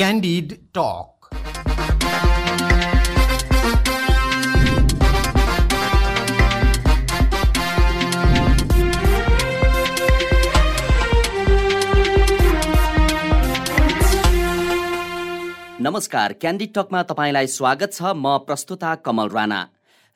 Candid Talk. नमस्कार candid टकमा तपाईँलाई स्वागत छ म प्रस्तुता कमल राणा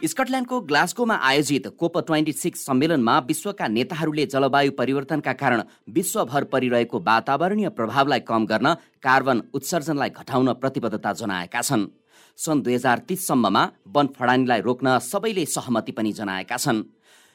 स्कटल्यान्डको ग्लास्गोमा आयोजित कोप ट्वेन्टी सिक्स सम्मेलनमा विश्वका नेताहरूले जलवायु परिवर्तनका कारण विश्वभर परिरहेको वातावरणीय प्रभावलाई कम गर्न कार्बन उत्सर्जनलाई घटाउन प्रतिबद्धता जनाएका छन्। सन् दुई हजार तिससम्ममा वन फडानीलाई रोक्न सबैले सहमति पनि जनाएका छन्।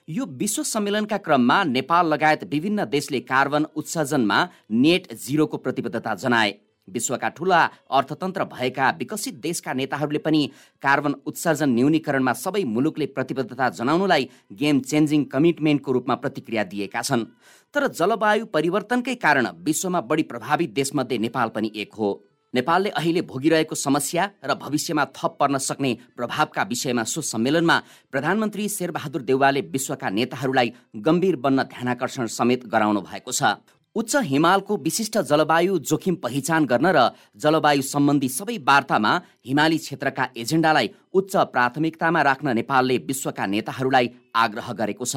यो विश्व सम्मेलनका क्रममा नेपाल लगायत विभिन्न देशले कार्बन उत्सर्जनमा नेट जिरोको प्रतिबद्धता जनाए। विश्वका ठुला अर्थतन्त्र भएका विकसित देशका नेताहरूले पनि कार्बन उत्सर्जन न्यूनीकरणमा सबै मुलुकले प्रतिबद्धता जनाउनुलाई गेम चेन्जिङ कमिटमेन्टको रूपमा प्रतिक्रिया दिएका छन्। तर जलवायु परिवर्तनकै कारण विश्वमा बढी प्रभावित देशमध्ये नेपाल पनि एक हो। नेपालले अहिले भोगिरहेको समस्या र भविष्यमा थप पर्न सक्ने प्रभावका विषयमा सो सम्मेलनमा प्रधानमन्त्री शेरबहादुर देउवाले विश्वका नेताहरूलाई गम्भीर बन्न ध्यानाकर्षण समेत गराउनु भएको छ। उच्च हिमालको विशिष्ट जलवायु जोखिम पहिचान गर्न र जलवायु सम्बन्धी सबै वार्तामा हिमाली क्षेत्रका एजेन्डालाई उच्च प्राथमिकतामा राख्न नेपालले विश्वका नेताहरूलाई आग्रह गरेको छ।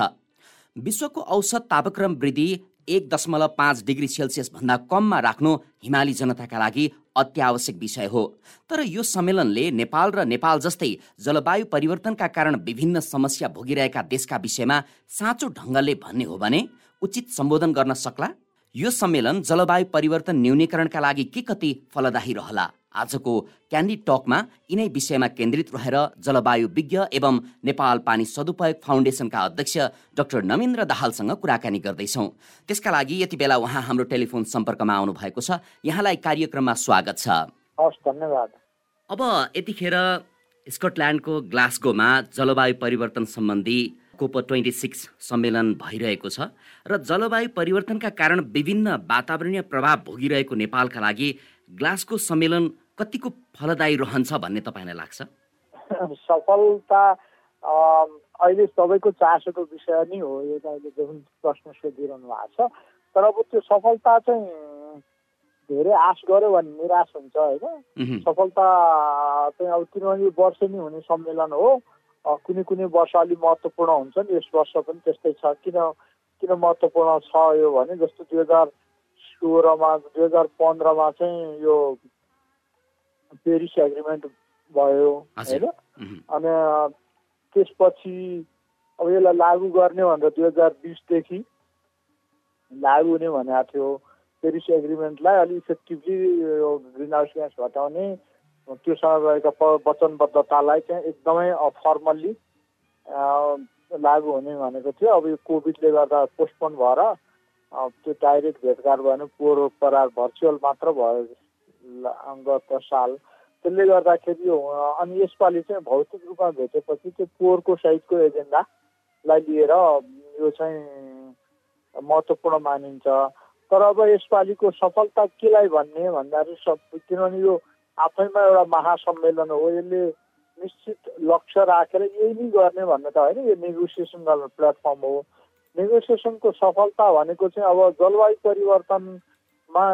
विश्वको औसत तापक्रम वृद्धि एक दशमलव पाँच डिग्री सेल्सियस भन्दा कममा राख्नु हिमाली जनताका लागि अत्यावश्यक विषय हो। तर यो सम्मेलनले नेपाल र नेपाल जस्तै जलवायु परिवर्तनका कारण विभिन्न समस्या भोगिरहेका देशका विषयमा साँचो ढङ्गले भन्ने हो भने उचित सम्बोधन गर्न सक्ला? यो सम्मेलन जलवायु परिवर्तन न्यूनीकरणका लागि के कति फलदायी रहला? आजको क्यान्डी टकमा यिनै विषयमा केन्द्रित रहेर जलवायु विज्ञ एवं नेपाल पानी सदुपयोग फाउन्डेसनका अध्यक्ष डाक्टर नमेन्द्र दाहालसँग कुराकानी गर्दैछौँ। त्यसका लागि यति बेला उहाँ हाम्रो टेलिफोन सम्पर्कमा आउनु भएको छ। यहाँलाई कार्यक्रममा स्वागत छ। हस् धन्यवाद। अब यतिखेर स्कटल्यान्डको ग्लासगोमा जलवायु परिवर्तन सम्बन्धी कोप ट्वेन्टी सिक्स सम्मेलन भइरहेको छ र जलवायु परिवर्तनका कारण विभिन्न वातावरणीय प्रभाव भोगिरहेको नेपालका लागि ग्लासको सम्मेलन कतिको फलदायी रहन्छ भन्ने तपाईँलाई लाग्छ? सफलता अहिले सबैको चासोको विषय नै हो यो अहिले जुन प्रश्न सोधिरहनु भएको छ। तर अब त्यो सफलता चाहिँ धेरै आश गर्यो भने निराश हुन्छ होइन? सफलता चाहिँ अब किनभने वर्ष नै हुने सम्मेलन हो। कुनै कुनै वर्ष अलिक महत्त्वपूर्ण हुन्छ नि यस वर्ष पनि त्यस्तै छ। किन किन महत्त्वपूर्ण छ यो भने जस्तो दुई हजार सोह्रमा दुई हजार पन्ध्रमा चाहिँ यो पेरिस एग्रिमेन्ट भयो होइन? अनि त्यसपछि अब यसलाई लागू गर्ने भनेर दुई हजार बिसदेखि लागू हुने भनेको थियो। पेरिस एग्रिमेन्टलाई अलिक इफेक्टिभली ग्रिन हाउस ग्यास घटाउने त्योसँग रहेका वचनबद्धतालाई चाहिँ एकदमै फर्मल्ली लागु हुने भनेको थियो। अब यो कोभिडले गर्दा पोस्टपोन भएर त्यो डाइरेक्ट भेटघाट भएन परार भर्चुअल मात्र भयो गत साल। त्यसले गर्दाखेरि अनि यसपालि चाहिँ भौतिक रूपमा भेटेपछि त्यो पोहोरको सहितको एजेन्डालाई लिएर यो चाहिँ महत्त्वपूर्ण मानिन्छ। तर अब यसपालिको सफलता केलाई भन्ने भन्दाखेरि सब किनभने यो आफैमा एउटा महासम्मेलन हो यसले निश्चित लक्ष्य राखेर यही नै गर्ने भन्ने त होइन। यो नेगोसिएसन गर्ने प्लेटफर्म हो। नेगोसिएसनको सफलता भनेको चाहिँ अब जलवायु परिवर्तनमा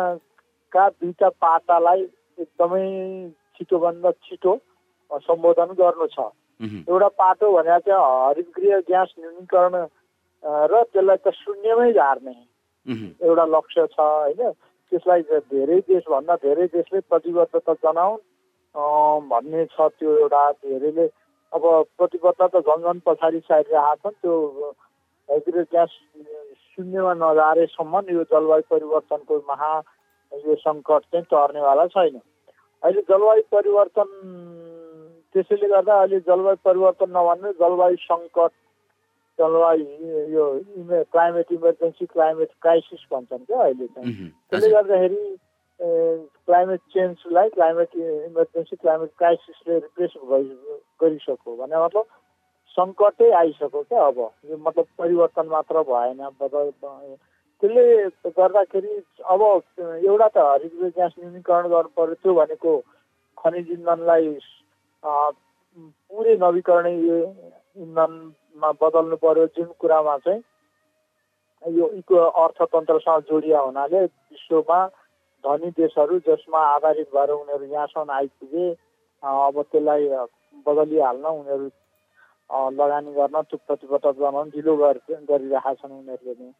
का दुईवटा पाटालाई एकदमै छिटोभन्दा छिटो सम्बोधन गर्नु छ। एउटा पाटो भने चाहिँ हरित गृह ग्यास न्यूनीकरण र त्यसलाई त शून्यमै झार्ने एउटा लक्ष्य छ होइन? त्यसलाई धेरै देशभन्दा धेरै देशले प्रतिबद्धता जनाउन्। भन्ने छ त्यो एउटा धेरैले अब प्रतिबद्धता झन् झन् पछाडि सारिरहेका छन् त्यो हाइड्रो ग्यास शून्यमा नजारेसम्म यो जलवायु परिवर्तनको महा यो सङ्कट चाहिँ टर्नेवाला छैन। अहिले जलवायु परिवर्तन त्यसैले गर्दा अहिले जलवायु परिवर्तन नभन्ने जलवायु सङ्कट जलवायु यो क्लाइमेट इमर्जेन्सी क्लाइमेट क्राइसिस भन्छन् क्या अहिले चाहिँ। त्यसले गर्दाखेरि क्लाइमेट चेन्जलाई क्लाइमेट इमर्जेन्सी क्लाइमेट क्राइसिसले रिप्लेस भइ गरिसक्यो भने मतलब सङ्कटै आइसक्यो क्या अब। यो मतलब परिवर्तन मात्र भएन बदल त्यसले गर्दाखेरि अब एउटा त हरित ग्यास न्यूनीकरण गर्नु पर्यो त्यो भनेको खनिज इन्धनलाई पुरै नवीकरणीय इन्धनमा बदल्नु पर्यो जुन कुरामा चाहिँ यो इको अर्थतन्त्रसँग जोडिया हुनाले विश्वमा धनी देशहरू जसमा आधारित भएर उनीहरू यहाँसम्म आइपुगे अब त्यसलाई बदलिहाल्न उनीहरू लगानी गर्न त्यो प्रतिबद्धता बनाउन ढिलो गरिरहेका छन् उनीहरूले नै।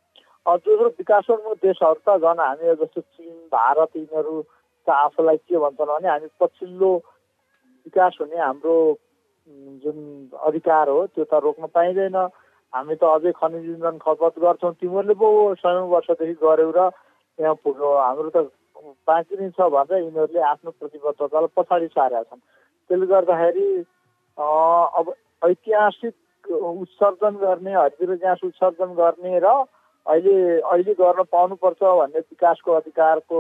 दोस्रो विकासोन्मुख देशहरू त झन् हामी जस्तो चिन भारत यिनीहरू त आफूलाई के भन्छन् भने हामी पछिल्लो विकास हुने हाम्रो जुन अधिकार हो त्यो त रोक्न पाइँदैन। हामी त अझै खनिज इन्धन खपत गर्छौँ। तिमीहरूले पो सयौँ वर्षदेखि गऱ्यौ र यहाँ पुग्यो हाम्रो त बाँकी नै छ भनेर यिनीहरूले आफ्नो प्रतिबद्धतालाई पछाडि सारेका छन्। त्यसले गर्दाखेरि अब ऐतिहासिक उत्सर्जन गर्ने हरितिर ग्यास उत्सर्जन गर्ने र अहिले अहिले गर्न पाउनुपर्छ भन्ने विकासको अधिकारको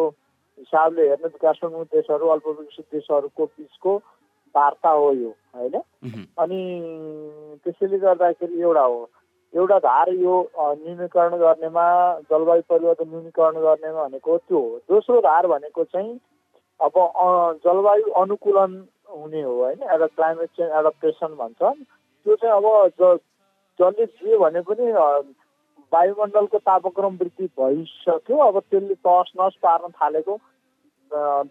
हिसाबले हेर्ने विकासोन्मुख देशहरू अल्प विकसित देशहरूको बिचको वार्ता हो यो होइन? अनि त्यसैले गर्दाखेरि एउटा हो एउटा धार यो न्यूनीकरण गर्नेमा जलवायु परिवर्तन न्यूनीकरण गर्नेमा भनेको त्यो हो। दोस्रो धार भनेको चाहिँ अब जलवायु अनुकूलन हुने हो होइन? एउटा क्लाइमेट चेन्ज एडप्टेसन भन्छ त्यो चाहिँ अब ज जसले जे भने पनि वायुमण्डलको तापक्रम वृद्धि भइसक्यो। अब त्यसले तस नस पार्न थालेको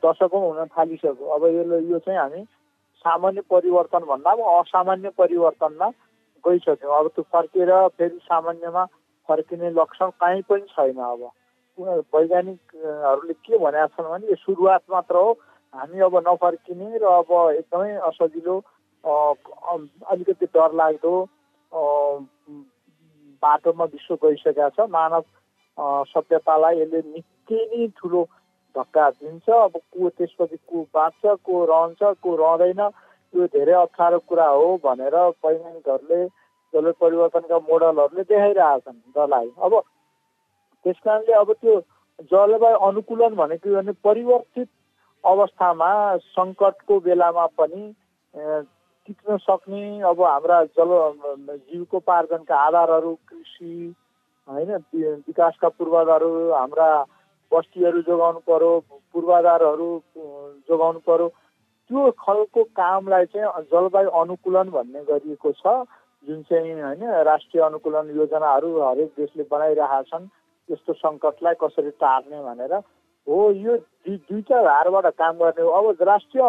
दशकौँ हुन थालिसक्यो। अब यो यो चाहिँ हामी सामान्य परिवर्तन भन्दा पनि असामान्य परिवर्तनमा गइसक्यौँ। अब त्यो फर्केर फेरि सामान्यमा फर्किने लक्षण कहीँ पनि छैन अब। वैज्ञानिकहरूले के भनेका छन् भने यो सुरुवात मात्र हो। हामी अब नफर्किने र अब एकदमै असजिलो अलिकति डरलाग्दो बाटोमा विश्व गइसकेका छ। मानव सभ्यतालाई यसले निकै नै ठुलो धक्का दिन्छ। अब को त्यसपछि को बाँच्छ को रहन्छ को रहँदैन। यो धेरै अप्ठ्यारो कुरा हो भनेर वैज्ञानिकहरूले जलवायु परिवर्तनका मोडलहरूले देखाइरहेछन् जसलाई। अब त्यस कारणले अब त्यो जलवायु अनुकूलन भनेको भने परिवर्तित अवस्थामा सङ्कटको बेलामा पनि टिक्न सक्ने अब हाम्रा जल जीविकोपार्जनका आधारहरू कृषि होइन विकासका पूर्वाधारहरू हाम्रा बस्तीहरू जोगाउनु पर्यो पूर्वाधारहरू जोगाउनु पर्यो। त्यो खालको कामलाई चाहिँ जलवायु अनुकूलन भन्ने गरिएको छ जुन चाहिँ होइन राष्ट्रिय अनुकूलन योजनाहरू हरेक देशले बनाइरहेका छन् यस्तो सङ्कटलाई कसरी टार्ने भनेर। हो यो दुई दुईवटा धारबाट काम गर्ने हो। अब राष्ट्रिय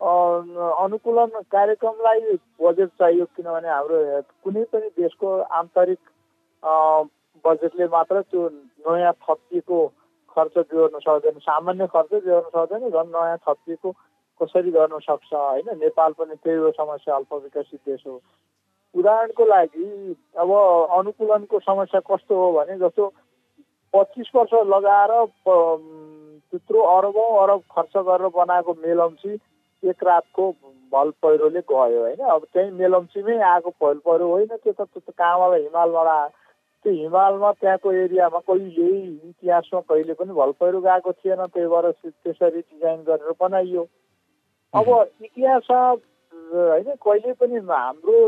अनुकूलन कार्यक्रमलाई बजेट चाहियो किनभने हाम्रो कुनै पनि देशको आन्तरिक बजेटले मात्र त्यो नयाँ थपिएको खर्च जोड्न सक्दैन सामान्य खर्च जोड्न सक्दैन झन् नयाँ थपिएको कसरी गर्न सक्छ होइन? नेपाल पनि त्यही हो समस्या अल्प विकसित देश हो। उदाहरणको लागि अब अनुकूलनको समस्या कस्तो हो भने जस्तो पच्चिस वर्ष लगाएर त्यत्रो अरबौँ अरब खर्च गरेर बनाएको मेलम्ची एक रातको भल पहिरोले गयो होइन? अब त्यही मेलम्चीमै आएको भल पहिरो होइन त्यो त त्यो कहाँबाट हिमालबाट त्यो हिमालमा त्यहाँको एरियामा कहिले इतिहासमा कहिले पनि भल पहिरो गएको थिएन त्यही भएर त्यसरी डिजाइन गरेर बनाइयो। अब इतिहास होइन कहिले पनि हाम्रो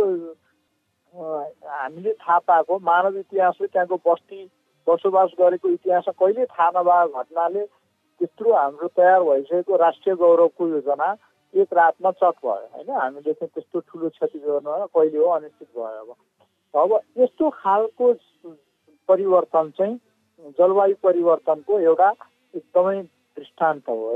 हामीले थाहा पाएको मानव इतिहासले त्यहाँको बस्ती बसोबास गरेको इतिहास कहिले थाहा नभएको घटनाले त्यत्रो हाम्रो तयार भइसकेको राष्ट्रिय गौरवको योजना एक रातमा चट भयो। होइन हामीले चाहिँ त्यस्तो ठुलो क्षति गर्नु कहिले हो अनिश्चित भयो अब। अब यस्तो खालको परिवर्तन चाहिँ जलवायु परिवर्तनको एउटा एकदमै दृष्टान्त हो।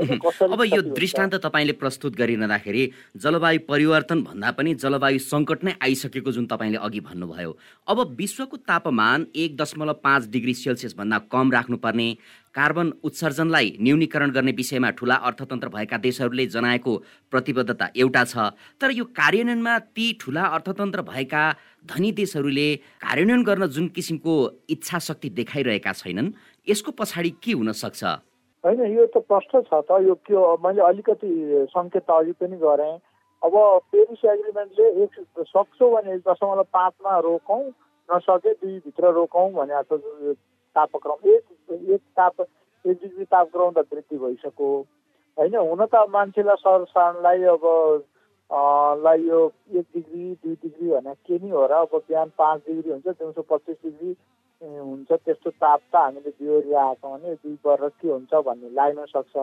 अब यो दृष्टान्त तपाईँले प्रस्तुत गरिरहँदाखेरि जलवायु परिवर्तन भन्दा पनि जलवायु सङ्कट नै आइसकेको जुन तपाईँले अघि भन्नुभयो। अब विश्वको तापमान एक दशमलव पाँच डिग्री सेल्सियस भन्दा कम राख्नुपर्ने कार्बन उत्सर्जनलाई न्यूनीकरण गर्ने विषयमा ठुला अर्थतन्त्र भएका देशहरूले जनाएको प्रतिबद्धता एउटा छ। तर यो कार्यान्वयनमा ती ठुला अर्थतन्त्र भएका धनी देशहरूले कार्यान्वयन गर्न जुन किसिमको इच्छा शक्ति देखाइरहेका छैनन् यसको पछाडि के हुन सक्छ? होइन यो त प्रश्न छ त। यो के मैले अलिकति सङ्केत अघि पनि गरेँ। अब पेरिस एग्रिमेन्टले एक सक्छौँ भने दशमलव पाँचमा रोकौँ नसके दुईभित्र रोकौँ भनेको छ तापक्रम एक एक ताप एक डिग्री तापक्रम त वृद्धि भइसक्यो। होइन हुन त मान्छेलाई सरसारणलाई अब लाई यो एक डिग्री दुई डिग्री भने के नि हो र अब बिहान पाँच डिग्री हुन्छ दिउँसो पच्चिस डिग्री हुन्छ त्यस्तो ताप त हामीले बिहोरिरहेको छौँ भने दुई वर्ष के हुन्छ भन्ने लाग्न सक्छ।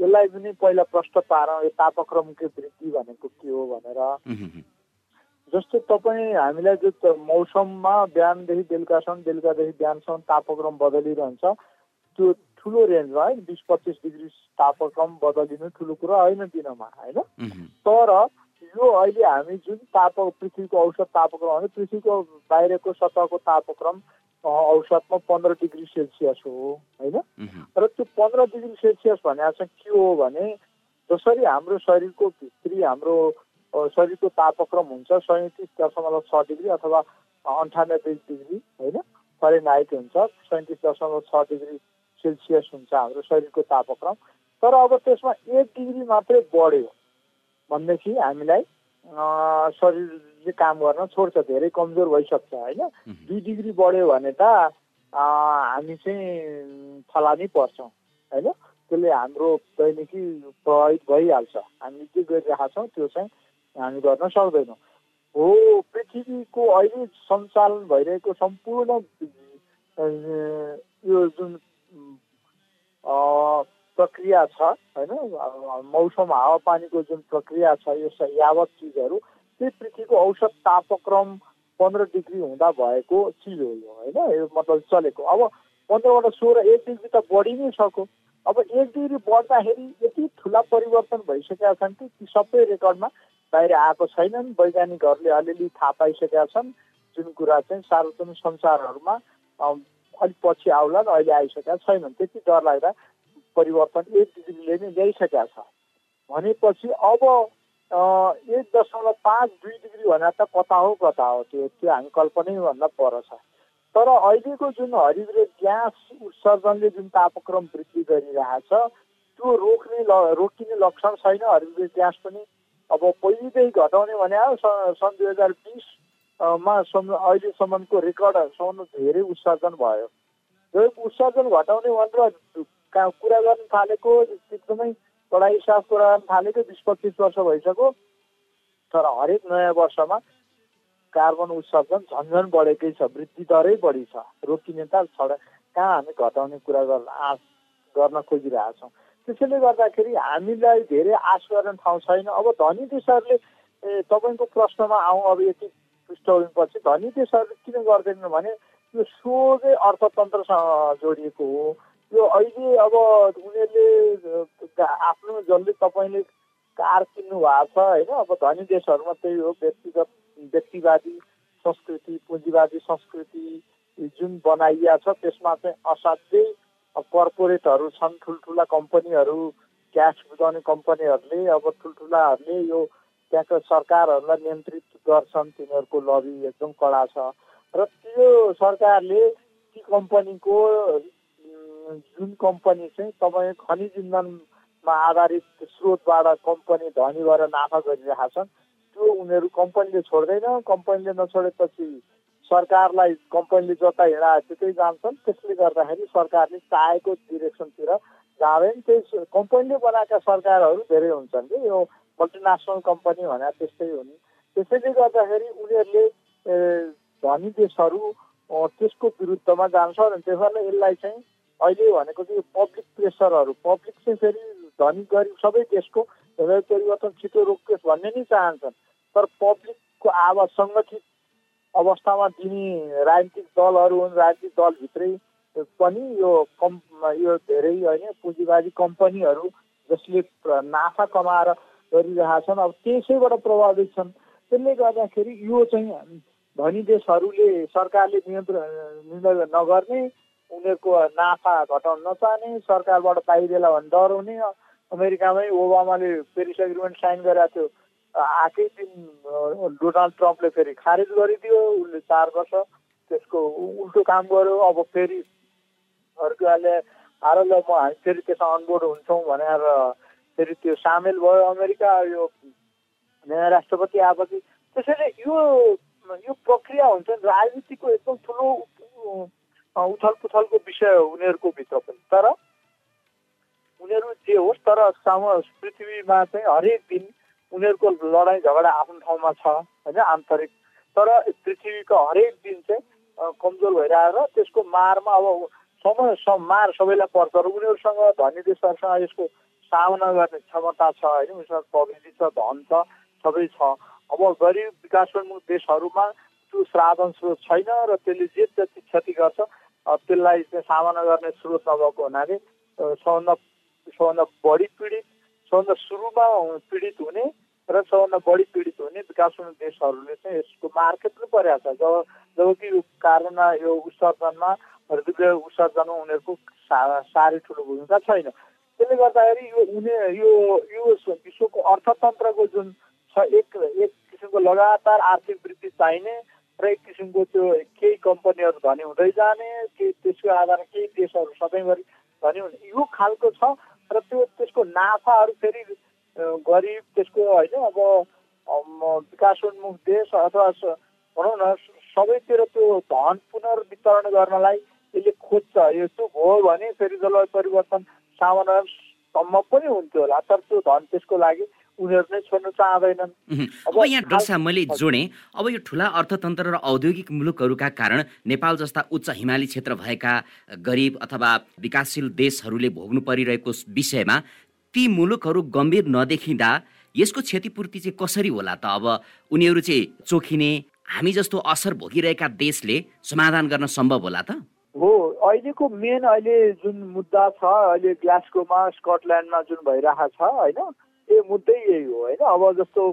यसलाई पनि पहिला प्रश्न पारौँ यो तापक्रमको वृद्धि भनेको के हो भनेर। जस्तो तपाईँ हामीलाई जो मौसममा बिहानदेखि बेलुकासम्म बेलुकादेखि बिहानसम्म तापक्रम बदलिरहन्छ त्यो ठुलो रेन्जमा है बिस पच्चिस डिग्री तापक्रम बदलिनु ठुलो कुरो होइन दिनमा होइन? तर यो अहिले हामी जुन ताप पृथ्वीको औसत तापक्रम भने पृथ्वीको बाहिरको सतहको तापक्रम औसतमा पन्ध्र डिग्री सेल्सियस हो होइन? र त्यो पन्ध्र डिग्री सेल्सियस भनेको चाहिँ के हो भने जसरी हाम्रो शरीरको भित्री हाम्रो शरीरको तापक्रम हुन्छ सैँतिस दशमलव छ डिग्री अथवा अन्ठानब्बे डिग्री होइन? फरेनहाइट हुन्छ सैँतिस दशमलव छ डिग्री सेल्सियस हुन्छ हाम्रो शरीरको तापक्रम। तर अब त्यसमा एक डिग्री मात्रै बढ्यो भनेदेखि हामीलाई शरीरले काम गर्न छोड्छ धेरै कमजोर भइसक्छ होइन? दुई डिग्री बढ्यो भने त हामी चाहिँ फलानी पर्छौँ होइन? त्यसले हाम्रो दैनिकी प्रभावित भइहाल्छ। हामी के गरिरहेका छौँ त्यो चाहिँ हामी गर्न सक्दैनौँ। हो पृथ्वीको अहिले सञ्चालन भइरहेको सम्पूर्ण यो जुन प्रक्रिया छ होइन मौसम हावापानीको जुन प्रक्रिया छ यो यावत चिजहरू त्यही पृथ्वीको औसत तापक्रम पन्ध्र डिग्री हुँदा भएको चिज हो यो होइन यो मतलब चलेको। अब पन्ध्रबाट सोह्र एक डिग्री त बढी नै सक्यो अब एक डिग्री बढ्दाखेरि यति ठुला परिवर्तन भइसकेका छन् कि ती सबै रेकर्डमा बाहिर आएको छैनन्। वैज्ञानिकहरूले अलिअलि थाहा पाइसकेका छन्। जुन कुरा चाहिँ सार्वजनिक संसारहरूमा अलिक पछि आउलान् अहिले आइसकेका छैनन्। त्यति डर लाग्दा परिवर्तन एक डिग्रीले नै ल्याइसकेका छ। भनेपछि अब एक दशमलव पाँच दुई डिग्री भनेर त कता हो कता हो? त्यो त्यो हामी कल्पनै भन्दा पर छ। तर अहिलेको जुन हरिद्र ग्यास उत्सर्जनले जुन तापक्रम वृद्धि गरिरहेछ त्यो रोक्ने रोकिने लक्षण छैन। हरिद्र ग्यास पनि अब पहिलेदेखि घटाउने भने सन् दुई हजार बिसमा अहिलेसम्मको रेकर्डसम्म धेरै उत्सर्जन भयो। र उत्सर्जन घटाउने भनेर कुरा गर्न थालेको एकदमै कडाइ साफ कुरा गर्न थालेको बिस पच्चिस वर्ष भइसक्यो। तर हरेक नयाँ वर्षमा कार्बन उत्सर्जन झन्झन बढेकै छ वृद्धि दरै बढी छ। रोकिने त छडा कहाँ हामी घटाउने कुरा गर्न आश गर्न खोजिरहेछौँ। त्यसैले गर्दाखेरि हामीलाई धेरै आश गर्ने ठाउँ छैन। अब धनी देशहरूले तपाईँको प्रश्नमा आउँ अब यति पृष्ठभूमिपछि धनी देशहरूले किन गर्दैनन् भने यो सोझै अर्थतन्त्रसँग जोडिएको हो। यो अहिले अब उनीहरूले आफ्नो जसले तपाईँले कार किन्नु भएको छ होइन? अब धनी देशहरूमा त्यही हो व्यक्तिगत व्यक्तिवादी संस्कृति पुँजीवादी संस्कृति जुन बनाइया छ त्यसमा चाहिँ असाध्यै कर्पोरेटहरू छन् ठुल्ठुला कम्पनीहरू क्यास बुझाउने कम्पनीहरूले अब ठुल्ठुलाहरूले यो त्यहाँको सरकारहरूलाई नियन्त्रित गर्छन् तिनीहरूको लबी एकदम कडा छ। र त्यो सरकारले ती कम्पनीको जुन कम्पनी चाहिँ तपाईँ खनिज इन्धनमा आधारित स्रोतबाट कम्पनी धनी भएर नाफा गरिरहेका छन् त्यो उनीहरू कम्पनीले छोड्दैन। कम्पनीले नछोडेपछि सरकारलाई कम्पनीले जता हिँडाए त्यतै जान्छन्। त्यसले गर्दाखेरि सरकारले चाहेको डिरेक्सनतिर जाँदैन। त्यही कम्पनीले बनाएका सरकारहरू धेरै हुन्छन् कि। यो मल्टिनेसनल कम्पनी भनेर त्यस्तै हो नि त्यसैले गर्दाखेरि उनीहरूले धनी देशहरू त्यसको विरुद्धमा जान्छ र त्यस कारण यसलाई चाहिँ अहिले भनेको चाहिँ पब्लिक प्रेसरहरू पब्लिक चाहिँ फेरि धनी गरिब सबै देशको परिवर्तन छिटो रोकियोस् भन्ने नै चाहन्छन्। तर पब्लिकको आवाज सङ्गठित अवस्थामा दिने राजनीतिक दलहरू हुन् राजनीतिक दलभित्रै पनि यो कम् यो धेरै होइन पुँजीवादी कम्पनीहरू जसले नाफा कमाएर गरिरहेछन् अब त्यसैबाट प्रभावित छन्। त्यसले गर्दाखेरि यो चाहिँ धनी देशहरूले सरकारले नियन्त्रण निर्णय नगर्ने उनीहरूको नाफा घटाउन नचाहने सरकारबाट पाइदेला भने डराउने। अमेरिकामै ओबामाले पेरिस एग्रिमेन्ट साइन गरेको थियो। आएकै दिन डोनाल्ड ट्रम्पले फेरि खारेज गरिदियो उसले चार वर्ष त्यसको उल्टो काम गर्यो अब फेरि अर्कोले आएर ल म हामी फेरि त्यसमा अनबोर्ड हुन्छौँ भनेर फेरि त्यो सामेल भयो अमेरिका यो नयाँ राष्ट्रपति आएपछि। त्यसैले यो यो प्रक्रिया हुन्छ राजनीतिको एकदम ठुलो उथल पुथलको विषय हो उनीहरूको भित्र पनि। तर उनीहरू जे होस् तर साम पृथ्वीमा चाहिँ हरेक दिन उनीहरूको लडाइँ झगडा आफ्नो ठाउँमा छ होइन आन्तरिक। तर पृथ्वीको हरेक दिन चाहिँ कमजोर भइरहेर त्यसको मारमा अब समय मार सबैलाई पर्छ र उनीहरूसँग धनी देशहरूसँग यसको सामना गर्ने क्षमता छ होइन उनीसँग प्रविधि छ धन छ सबै छ। अब गरिब विकासोन्मुख देशहरूमा त्यो साधन स्रोत छैन र त्यसले जे जति क्षति गर्छ त्यसलाई सामना गर्ने स्रोत नभएको हुनाले सबभन्दा सबभन्दा बढी पीडित सबभन्दा सुरुमा पीडित हुने र सबभन्दा बढी पीडित हुने विकास देशहरूले चाहिँ यसको मार्केट पनि परेको छ। जब जबकि यो कारोना यो उत्सर्जनमा हृदय उत्सर्जनमा उनीहरूको सा साह्रै ठुलो भूमिका छैन। त्यसले गर्दाखेरि यो उनी यो यो विश्वको अर्थतन्त्रको जुन छ एक एक किसिमको लगातार आर्थिक वृद्धि चाहिने र एक किसिमको त्यो केही कम्पनीहरू धनी हुँदै जाने केही त्यसको आधारमा केही देशहरू सधैँभरि धनी हुने यो खालको छ। र त्यो त्यसको नाफाहरू फेरि गरिब त्यसको होइन अब विकासोन्मुख देश अथवा भनौँ न सबैतिर त्यो धन पुनर्वितरण गर्नलाई यसले खोज्छ। यो भयो भने फेरि जलवायु परिवर्तन सामान्य सम्भव पनि हुन्थ्यो होला। तर त्यो धन त्यसको लागि उनीहरू नै छोड्नु चाहँदैनन्। अब यहाँ डसा मैले जोडेँ अब यो ठुला अर्थतन्त्र र औद्योगिक मुलुकहरूका कारण नेपाल जस्ता उच्च हिमाली क्षेत्र भएका गरिब अथवा विकासशील देशहरूले भोग्नु परिरहेको विषयमा ती मुलुकहरू गम्भीर नदेखिँदा यसको क्षतिपूर्ति चाहिँ कसरी होला त? अब उनीहरू चाहिँ चोखिने हामी जस्तो असर भोगिरहेका देशले समाधान गर्न सम्भव होला त? हो अहिलेको मेन अहिले जुन मुद्दा छ अहिले ग्लास्कोमा स्कटल्यान्डमा जुन भइरहेको छ होइन? ए मुद्दै यही हो होइन अब जस्तो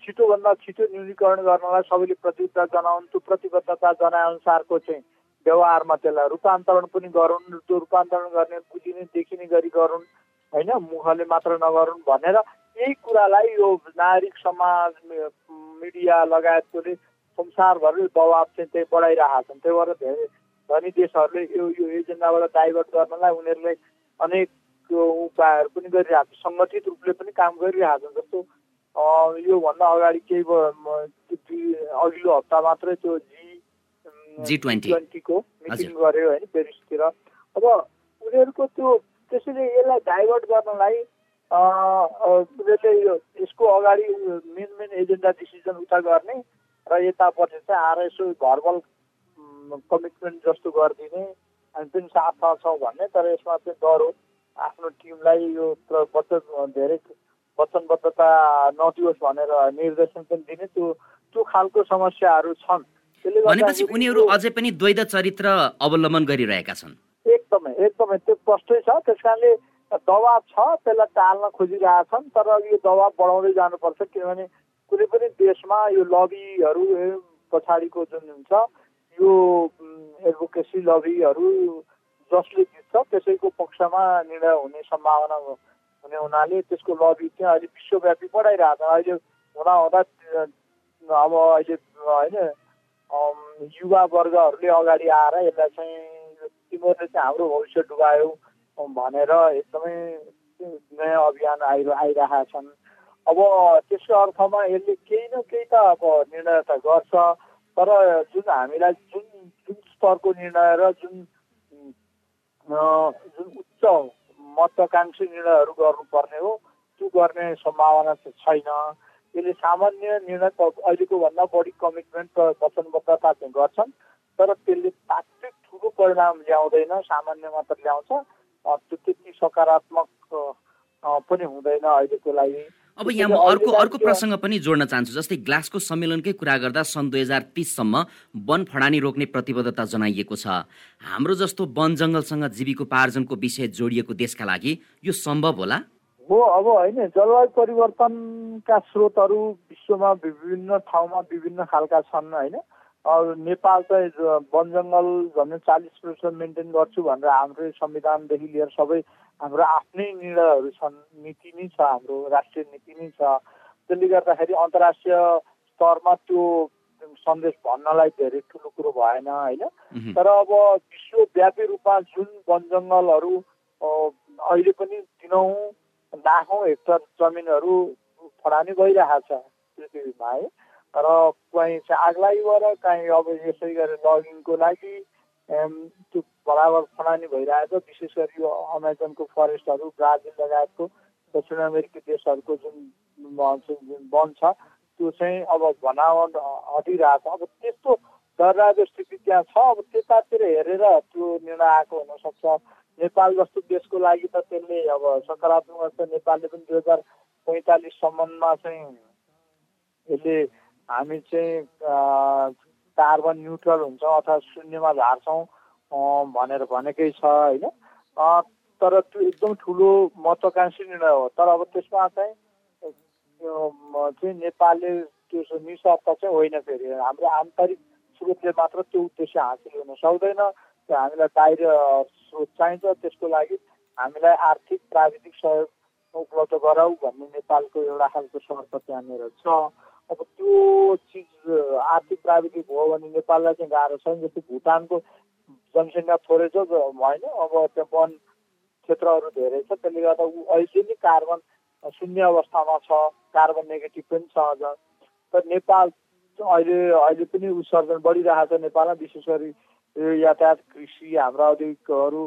छिटोभन्दा छिटो न्यूनीकरण गर्नलाई सबैले प्रतिबद्धता जनाउन् त्यो प्रतिबद्धता जनाएअनुसारको चाहिँ व्यवहारमा त्यसलाई रूपान्तरण पनि गरून् त्यो रूपान्तरण गर्ने बुझिने देखिने गरी गरून् होइन मुखले मात्र नगरून् भनेर यही कुरालाई यो नागरिक समाज मिडिया लगायतकोले संसारभरि दबाब चाहिँ त्यही बढाइरहेका छन् त्यही भएर धेरै धनी देशहरूले यो यो एजेन्डाबाट डाइभर्ट गर्नलाई उनीहरूले अनेक उपायहरू पनि गरिरहेको छ। सङ्गठित रूपले पनि काम गरिरहेको छ। जस्तो योभन्दा अगाडि केही अघिल्लो हप्ता मात्रै त्यो जी ट्वेन्टीको मिटिङ गर्यो होइन पेरिसतिर। अब उनीहरूको त्यो त्यसैले यसलाई डाइभर्ट गर्नलाई उनीहरूले यो यसको अगाडि मेन मेन एजेन्डा डिसिजन उता गर्ने र यतापट्टि चाहिँ आएर यसो भर्बल कमिटमेन्ट जस्तो गरिदिने हामी पनि साथ छौँ भन्ने तर यसमा चाहिँ डर हो। आफ्नो टिमलाई यो धेरै वचनबद्धता नदियोस् भनेर निर्देशन पनि दिने त्यो त्यो खालको समस्याहरू छन्। भनेपछि उनीहरू अझै पनि द्वैध चरित्र अवलम्बन गरिरहेका छन्। एकदमै एकदमै त्यो स्पष्टै छ। त्यस कारणले दबाब छ त्यसलाई टाल्न खोजिरहेछन् तर यो दबाब बढाउँदै जानुपर्छ किनभने कुनै पनि देशमा यो लबीहरू पछाडिको जुन हुन्छ यो एडभोकेसी लबीहरू जसले जित्छ त्यसैको पक्षमा निर्णय हुने सम्भावना हुने हुनाले त्यसको लबी चाहिँ अहिले विश्वव्यापी बढाइरहेको छ। अहिले हुँदा हुँदा अब अहिले होइन युवा वर्गहरूले अगाडि आएर यसलाई चाहिँ तिमीहरूले चाहिँ हाम्रो भविष्य डुबायो भनेर एकदमै नयाँ अभियान आइरह आइरहेका छन् अब त्यसको अर्थमा यसले केही न केही त अब निर्णय त गर्छ तर जुन हामीलाई जुन जुन स्तरको निर्णय र जुन जुन उच्च महत्त्वकाङ्क्षी निर्णयहरू गर्नुपर्ने हो। त्यो गर्ने सम्भावना चाहिँ छैन। यसले सामान्य निर्णय अहिलेको भन्दा बढी कमिटमेन्ट र वचनबद्धता चाहिँ गर्छन् तर त्यसले तात्विक ठुलो परिणाम ल्याउँदैन सामान्य मात्र ल्याउँछ। त्यो त्यति सकारात्मक पनि हुँदैन अहिलेको लागि। अब यहाँ म अर्को अर्को प्रसङ्ग पनि जोड्न चाहन्छु। जस्तै ग्लासको सम्मेलनकै कुरा गर्दा सन् दुई हजार तिससम्म वन फडानी रोक्ने प्रतिबद्धता जनाइएको छ। हाम्रो जस्तो वन जङ्गलसँग जीविकोपार्जनको विषय जोडिएको देशका लागि यो सम्भव होला? हो अब होइन जलवायु परिवर्तनका स्रोतहरू विश्वमा विभिन्न ठाउँमा विभिन्न खालका छन् होइन? नेपाल चाहिँ वन जङ्गल झन् चालिस प्रतिशत मेन्टेन गर्छु भनेर हाम्रो संविधानदेखि लिएर सबै हाम्रो आफ्नै निर्णयहरू छन् नीति नै छ हाम्रो राष्ट्रिय नीति नै छ। त्यसले गर्दाखेरि अन्तर्राष्ट्रिय स्तरमा त्यो सन्देश भन्नलाई धेरै ठुलो कुरो भएन होइन? तर अब विश्वव्यापी रूपमा जुन वन जङ्गलहरू अहिले पनि दिनौँ लाखौँ हेक्टर जमिनहरू फडानी गइरहेको छ पृथ्वीमा है। तर कहीँ भएर काहीँ अब यसै गरी लगिङको लागि त्यो बराबर फडानी भइरहेको विशेष गरी यो अमेजनको फरेस्टहरू ब्राजिल लगायतको दक्षिण अमेरिकी देशहरूको जुन वन छ त्यो चाहिँ अब भनावट हटिरहेको अब त्यस्तो डरलाग्दो स्थिति त्यहाँ छ। अब त्यतातिर हेरेर त्यो निर्णय आएको हुनसक्छ। नेपाल जस्तो देशको लागि त त्यसले अब सकारात्मक नेपालले पनि दुई हजार पैँतालिससम्ममा चाहिँ यसले हामी चाहिँ कार्बन न्युट्रल हुन्छ अथवा शून्यमा झार्छौँ भनेर भनेकै छ होइन? तर त्यो एकदम ठुलो महत्त्वकाङ्क्षी निर्णय हो। तर अब त्यसमा चाहिँ चाहिँ नेपालले त्यो निस्वार्थ चाहिँ होइन फेरि। हाम्रो आन्तरिक स्रोतले मात्र त्यो उद्देश्य हासिल हुन सक्दैन। त्यो हामीलाई बाहिर स्रोत चाहिन्छ त्यसको लागि हामीलाई आर्थिक प्राविधिक सहयोग उपलब्ध गराऊ भन्ने नेपालको एउटा खालको शर्त त्यहाँनिर छ। अब त्यो चिज आर्थिक प्राविधिक हो भने नेपाललाई चाहिँ गाह्रो छ जस्तै भुटानको जनसङ्ख्या थोरै छ होइन? अब त्यो वन क्षेत्रहरू धेरै छ त्यसले गर्दा ऊ अहिले नै कार्बन शून्य अवस्थामा छ कार्बन नेगेटिभ पनि छ अझ। तर नेपाल अहिले अहिले पनि उत्सर्जन बढिरहेको छ नेपालमा विशेष गरी यातायात कृषि हाम्रा औद्योगिकहरू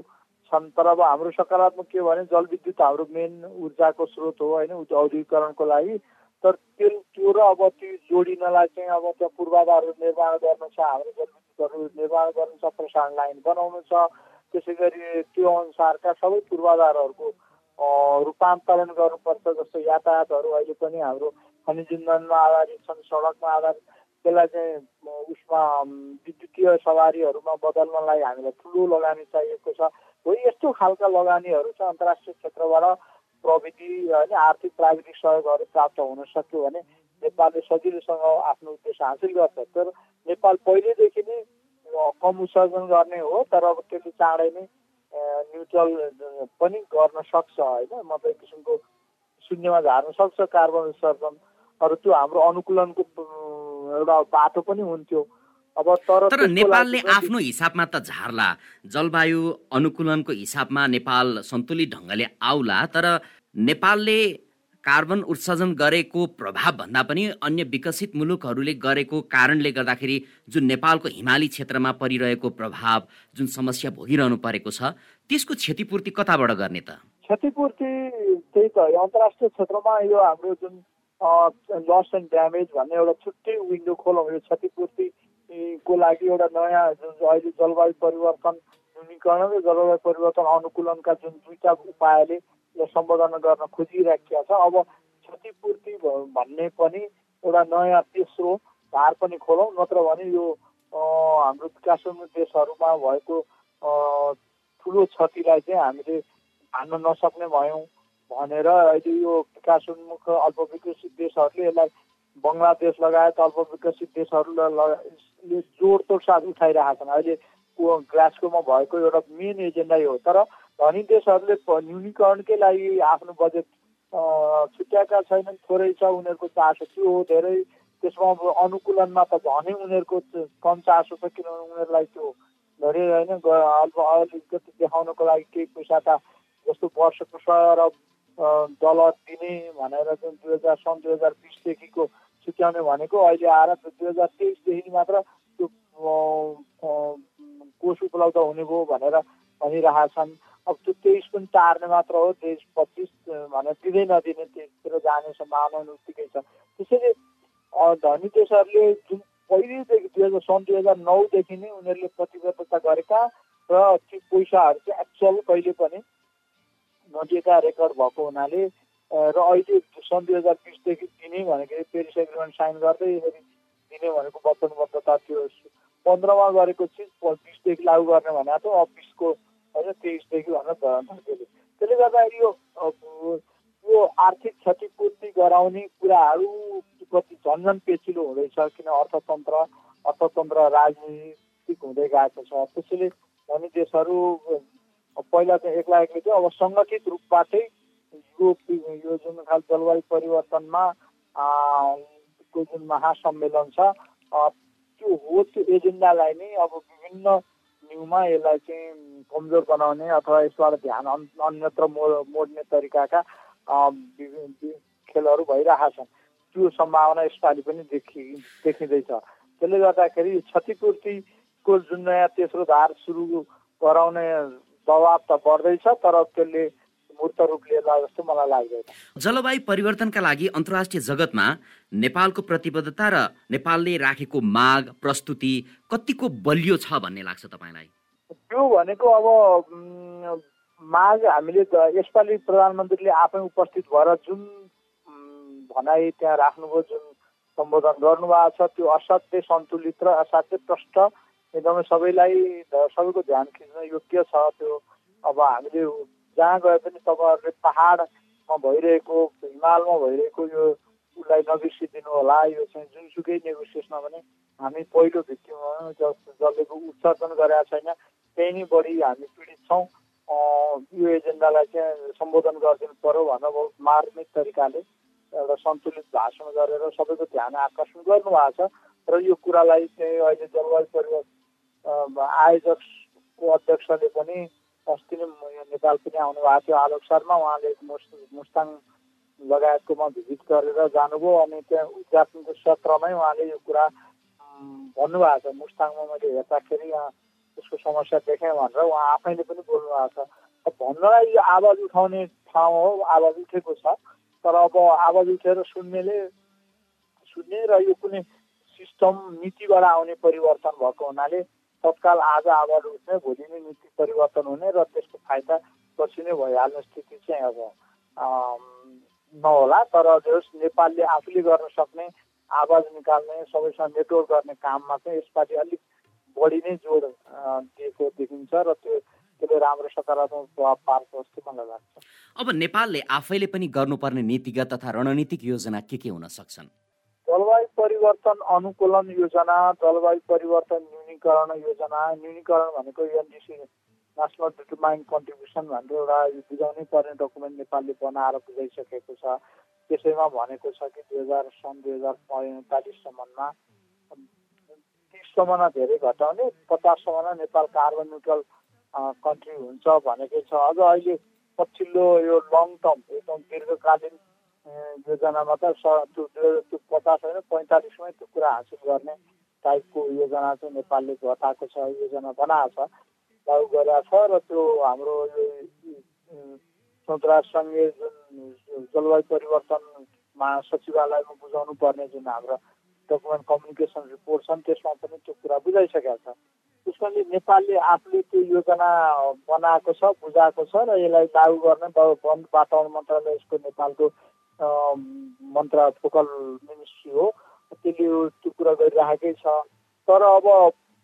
छन्। तर अब हाम्रो सकारात्मक के भने जलविद्युत हाम्रो मेन ऊर्जाको स्रोत हो होइन? औद्योगिकरणको लागि। तर त्यो त्यो र अब त्यो जोडिनलाई चाहिँ अब त्यो पूर्वाधारहरू निर्माण गर्नु छ हाम्रो जलविद्युतहरू निर्माण गर्नु छ प्रसारण लाइन बनाउनु छ। त्यसै गरी त्यो अनुसारका सबै पूर्वाधारहरूको रूपान्तरण गर्नुपर्छ जस्तो यातायातहरू अहिले पनि हाम्रो खनिज इन्धनमा आधारित छन् सडकमा आधारित। त्यसलाई चाहिँ उसमा विद्युतीय सवारीहरूमा बदल्नलाई हामीलाई ठुलो लगानी चाहिएको छ। हो यस्तो खालका लगानीहरू चाहिँ अन्तर्राष्ट्रिय क्षेत्रबाट प्रविधि होइन आर्थिक प्राविधिक सहयोगहरू प्राप्त हुन सक्यो भने नेपालले सजिलोसँग आफ्नो उद्देश्य हासिल गर्छ। तर नेपाल पहिल्यैदेखि नै कम उत्सर्जन गर्ने हो तर अब त्यसले चाँडै नै न्युट्रल पनि गर्न सक्छ होइन? मतलब एक किसिमको शून्यमा झार्न सक्छ कार्बन उत्सर्जन अरू त्यो हाम्रो अनुकूलनको एउटा बाटो पनि हुन्थ्यो। अब तर तर नेपालले आफ्नो हिसाबमा त झार्ला। जलवायु अनुकूलनको हिसाबमा नेपाल सन्तुलित ढङ्गले आउला तर नेपालले कार्बन उत्सर्जन गरेको प्रभाव भन्दा पनि अन्य विकसित मुलुकहरूले गरेको कारणले गर्दाखेरि जुन नेपालको हिमाली क्षेत्रमा परिरहेको प्रभाव जुन समस्या भोगिरहनु परेको छ त्यसको क्षतिपूर्ति कताबाट गर्ने त? क्षतिपूर्ति त्यही त अन्तर्राष्ट्रिय क्षेत्रमा यो हाम्रो जुन लस एन्ड ड्यामेज भन्ने एउटा छुट्टै विन्डो खोलौँ यो क्षतिपूर्ति को लागि एउटा नयाँ जुन अहिले जलवायु परिवर्तन न्यूनीकरण र जलवायु परिवर्तन अनुकूलनका जुन दुईवटा उपायले सम्बोधन गर्न खोजिराखेका छ। अब क्षतिपूर्ति भन्ने पनि एउटा नयाँ तेस्रो धार पनि खोलौँ नत्र भने यो हाम्रो विकासोन्मुख देशहरूमा भएको ठुलो क्षतिलाई चाहिँ हामीले हान्न नसक्ने भयौँ भनेर अहिले यो विकासोन्मुख अल्प विकसित देशहरूले यसलाई बङ्गलादेश लगायत अल्प विकसित देशहरूले जोडतोड साथ उठाइरहेका छन्। अहिले ग्लासकोमा भएको एउटा मेन एजेन्डै हो। तर धनी देशहरूले न्यूनीकरणकै लागि आफ्नो बजेट छुट्याएका छैनन्। थोरै छ उनीहरूको चासो त्यो हो। धेरै त्यसमा अनुकूलनमा त झनै उनीहरूको कम चासो छ किनभने उनीहरूलाई त्यो धेरै होइन। अल्प अलिकति देखाउनको लागि केही पैसा त जस्तो वर्षको सर डलर दिने भनेर जुन दुई हजार सन् दुई हजार बिसदेखिको छुट्याउने भनेको अहिले आएर दुई हजार तेइसदेखि मात्र त्यो कोष उपलब्ध हुने भयो भनेर भनिरहेका छन् अब त्यो तेइस पनि टार्ने मात्र हो तेइस पच्चिस भनेर दिँदै नदिने त्यसतिर जाने सम्भावना उत्तिकै छ। त्यसैले धनी देशहरूले जुन पहिलेदेखि दुई हजार सन् दुई हजार नौदेखि नै उनीहरूले प्रतिबद्धता गरेका र त्यो पैसाहरू चाहिँ एक्चुअल कहिले पनि नदिएका रेकर्ड भएको हुनाले र अहिले सन् दुई हजार बिसदेखि दिने भनेको पेरिस एग्रिमेन्ट साइन गर्दै दिने भनेको वचनबद्धता थियो। पन्ध्रमा गरेको चिज बिसदेखि लागू गर्ने भनेको थियो अब बिसको होइन तेइसदेखि भनेर धर्केले त्यसले। गर्दाखेरि यो यो आर्थिक क्षतिपूर्ति गराउने कुराहरू कति झन्झन पेचिलो हुँदैछ किन अर्थतन्त्र अर्थतन्त्र राजनीतिक हुँदै गएको छ। त्यसैले धनी देशहरू पहिला चाहिँ एक्ला एक्लै थियो अब सङ्गठित रूपबाटै यो यो जुन खाल जलवायु परिवर्तनमा को जुन महासम्मेलन छ त्यो हो त्यो एजेन्डालाई नै अब विभिन्न न्युमा यसलाई चाहिँ कमजोर बनाउने अथवा यसबाट ध्यान अन्यत्र मोड्ने तरिकाका खेलहरू भइरहेका छन् त्यो सम्भावना यसपालि पनि देखि देखिँदैछ। त्यसले गर्दाखेरि क्षतिपूर्ति को जुन नयाँ तेस्रो धार सुरु गराउने दबाब त बढ्दैछ तर त्यसले मूर्त रूप लिएला जस्तो मलाई लाग्दैन। जलवायु परिवर्तनका लागि अन्तर्राष्ट्रिय जगतमा नेपालको प्रतिबद्धता र नेपालले राखेको माग प्रस्तुति कतिको बलियो छ भन्ने लाग्छ तपाईँलाई? त्यो भनेको अब माग हामीले यसपालि प्रधानमन्त्रीले आफै उपस्थित भएर जुन भनाइ त्यहाँ राख्नुभयो जुन सम्बोधन गर्नुभएको छ त्यो असाध्यै सन्तुलित र असाध्यै प्रष्ट एकदमै सबैलाई सबैको ध्यान खिच्न योग्य छ त्यो अब हामीले जहाँ गए पनि तपाईँहरूले पहाडमा भइरहेको हिमालमा भइरहेको यो उसलाई नबिर्सिदिनु होला यो चाहिँ जुनसुकै नेगोसिएसनमा पनि हामी पहिलो भित्तिमा जसले उत्सर्जन गरेका छैन त्यही नै बढी हामी पीडित छौँ। यो एजेन्डालाई चाहिँ सम्बोधन गरिदिनु पर्यो भनेर मार्मिक तरिकाले एउटा सन्तुलित भाषण गरेर सबैको ध्यान आकर्षण गर्नुभएको छ। र यो कुरालाई चाहिँ अहिले जलवायु परिवर्तन आयोजकको अध्यक्षले पनि अस्ति नै नेपाल पनि आउनु भएको थियो आलोक शर्मा उहाँले मुस्ताङ लगायतकोमा भिजिट गरेर जानुभयो अनि त्यहाँ उद्घाटनको सत्रमा उहाँले यो कुरा भन्नुभएको छ मुस्ताङमा मैले हेर्दाखेरि यहाँ त्यसको समस्या देखेँ भनेर उहाँ आफैले पनि बोल्नु भएको छ भन्नलाई यो आवाज उठाउने ठाउँ हो आवाज उठेको छ तर अब आवाज उठेर सुन्नेले सुन्ने र यो कुनै सिस्टम नीतिबाट आउने परिवर्तन भएको हुनाले तत्काल आज आवाज उठ्ने भोलि नै नीति परिवर्तन हुने र त्यसको फाइदा पछि नै भइहाल्ने स्थिति चाहिँ अब नहोला तर जस नेपालले आफूले गर्न सक्ने आवाज निकाल्ने सबैसँग नेटवर्क गर्ने काममा चाहिँ यसपालि अलिक बढी नै जोड दिएको देखिन्छ र त्यो त्यसले राम्रो सकारात्मक प्रभाव पार्छ जस्तो मलाई लाग्छ। अब नेपालले आफैले पनि गर्नुपर्ने नीतिगत तथा रणनीतिक योजना के के हुन सक्छन्? परिवर्तन अनुकूलन योजना जलवायु परिवर्तन न्यूनीकरण योजना न्यूनीकरण भनेको एनडिसी नेसनल डिटरमाइन कन्ट्रिब्युसन भनेर एउटा बुझाउनै पर्ने डकुमेन्ट नेपालले बनाएर बुझाइसकेको छ। त्यसैमा भनेको छ कि दुई हजार सन् दुई हजार पैँतालिससम्ममा तिससम्म धेरै घटाउने पचाससम्म नेपाल कार्बन न्युट्रल कन्ट्री हुन्छ भनेकै छ। अझ अहिले पछिल्लो यो लङ टर्म एकदम दीर्घकालीन योजनामा त पचास होइन पैँतालिसमै त्यो कुरा हासिल गर्ने टाइपको योजना चाहिँ नेपालले घटाएको छ योजना बनाएको छ लागु गरेका छ र त्यो हाम्रो यो राष्ट्रसङ्घीय जुन जलवायु परिवर्तन महासचिवालयमा बुझाउनु पर्ने जुन हाम्रो डकुमेन्ट कम्युनिकेसन रिपोर्ट छन् त्यसमा पनि त्यो कुरा बुझाइसकेको छ। त्यसमा नेपालले आफूले त्यो योजना बनाएको छ बुझाएको छ र यसलाई लागू गर्ने वन वातावरण मन्त्रालय यसको नेपालको मन्त्र फोकल मिनिस्ट्री हो त्यसले त्यो कुरा गरिराखेकै छ। तर अब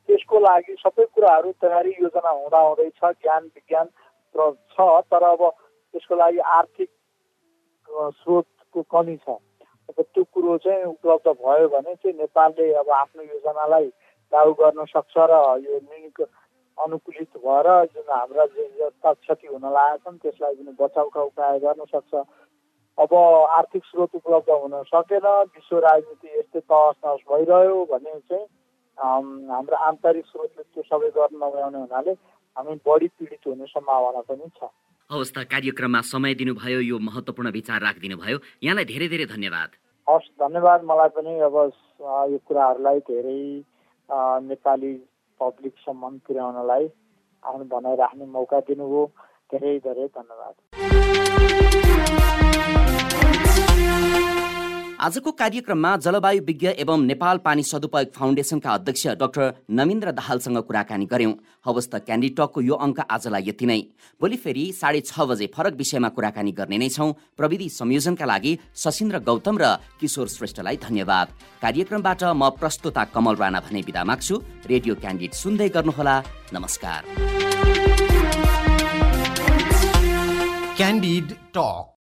त्यसको लागि सबै कुराहरू तयारी योजना हुँदा हुँदै छ ज्ञान विज्ञान छ तर अब त्यसको लागि आर्थिक स्रोतको कमी छ। अब त्यो कुरो चाहिँ उपलब्ध भयो भने चाहिँ नेपालले अब आफ्नो योजनालाई लागू गर्न सक्छ र यो अनुकूलित भएर जुन हाम्रा क्षति हुन लागेका छन् त्यसलाई पनि बचाउका उपाय गर्न सक्छ। अब आर्थिक स्रोत उपलब्ध हुन सकेन विश्व राजनीति यस्तै तहस नहस भइरह्यो भने चाहिँ हाम्रो आन्तरिक स्रोतले त्यो सबै गर्न नभ्याउने हुनाले हामी बढी पीडित हुने सम्भावना पनि छ। हवस् त कार्यक्रममा समय दिनुभयो यो महत्त्वपूर्ण विचार राखिदिनु भयो। यहाँलाई धेरै धेरै धन्यवाद। हस् धन्यवाद। मलाई पनि अब यो कुराहरूलाई धेरै नेपाली पब्लिकसम्म पुर्याउनलाई आफ्नो भनाइ राख्ने मौका दिनुभयो। धेरै धेरै धन्यवाद। आजको कार्यक्रममा जलवायु विज्ञ एवं नेपाल पानी सदुपयोग फाउन्डेसनका अध्यक्ष डाक्टर नमिन्द्र दाहालसँग कुराकानी गर्यौं। हवस् त क्यान्डी टकको यो अङ्क आजलाई यति नै। भोलि फेरि साढे छ बजे फरक विषयमा कुराकानी गर्ने नै छौं। प्रविधि संयोजनका लागि सशिन्द्र गौतम र किशोर श्रेष्ठलाई धन्यवाद। कार्यक्रमबाट म प्रस्तुता कमल राणा भने विदा माग्छु। रेडियो क्यान्डिड सुन्दै गर्नुहोला। नमस्कार। Candid talk